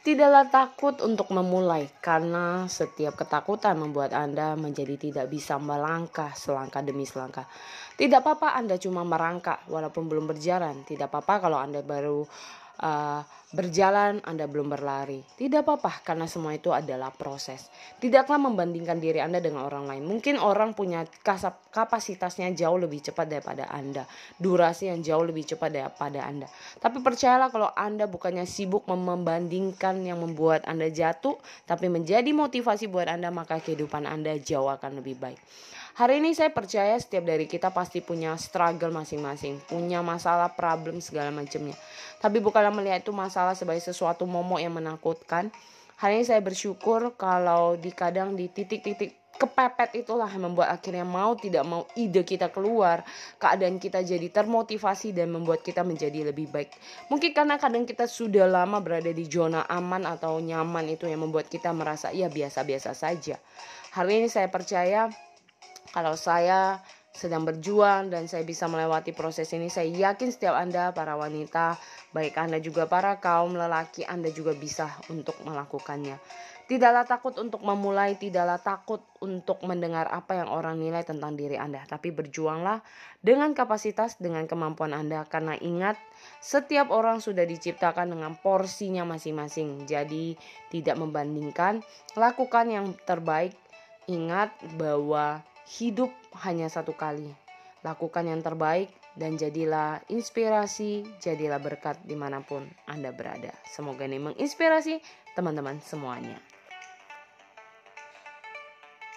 Tidaklah takut untuk memulai, karena setiap ketakutan membuat Anda menjadi tidak bisa melangkah selangkah demi selangkah. Tidak apa-apa Anda cuma merangkak walaupun belum berjalan. Tidak apa-apa kalau Anda baru uh, berjalan, Anda belum berlari. Tidak apa-apa karena semua itu adalah proses. Tidaklah membandingkan diri Anda dengan orang lain. Mungkin orang punya kapasitasnya jauh lebih cepat daripada Anda. Durasi yang jauh lebih cepat daripada Anda. Tapi percayalah kalau Anda bukannya sibuk membandingkan yang membuat Anda jatuh, tapi menjadi motivasi buat Anda, maka kehidupan Anda jauh akan lebih baik. Hari ini saya percaya setiap dari kita pasti punya struggle masing-masing, punya masalah, problem segala macamnya. Tapi bukanlah melihat itu masalah sebagai sesuatu momok yang menakutkan. Hari ini saya bersyukur kalau di kadang di titik-titik kepepet itulah yang membuat akhirnya mau tidak mau ide kita keluar, keadaan kita jadi termotivasi dan membuat kita menjadi lebih baik. Mungkin karena kadang kita sudah lama berada di zona aman atau nyaman itu yang membuat kita merasa ya biasa-biasa saja. Hari ini saya percaya kalau saya sedang berjuang dan saya bisa melewati proses ini, saya yakin setiap Anda, para wanita, baik Anda juga para kaum lelaki, Anda juga bisa untuk melakukannya. Tidaklah takut untuk memulai, tidaklah takut untuk mendengar apa yang orang nilai tentang diri Anda, tapi berjuanglah dengan kapasitas, dengan kemampuan Anda, karena ingat, setiap orang sudah diciptakan dengan porsinya masing-masing. Jadi, tidak membandingkan, lakukan yang terbaik. Ingat bahwa Hidup hanya satu kali. Lakukan yang terbaik dan jadilah inspirasi, jadilah berkat di mana pun Anda berada. Semoga ini menginspirasi teman-teman semuanya.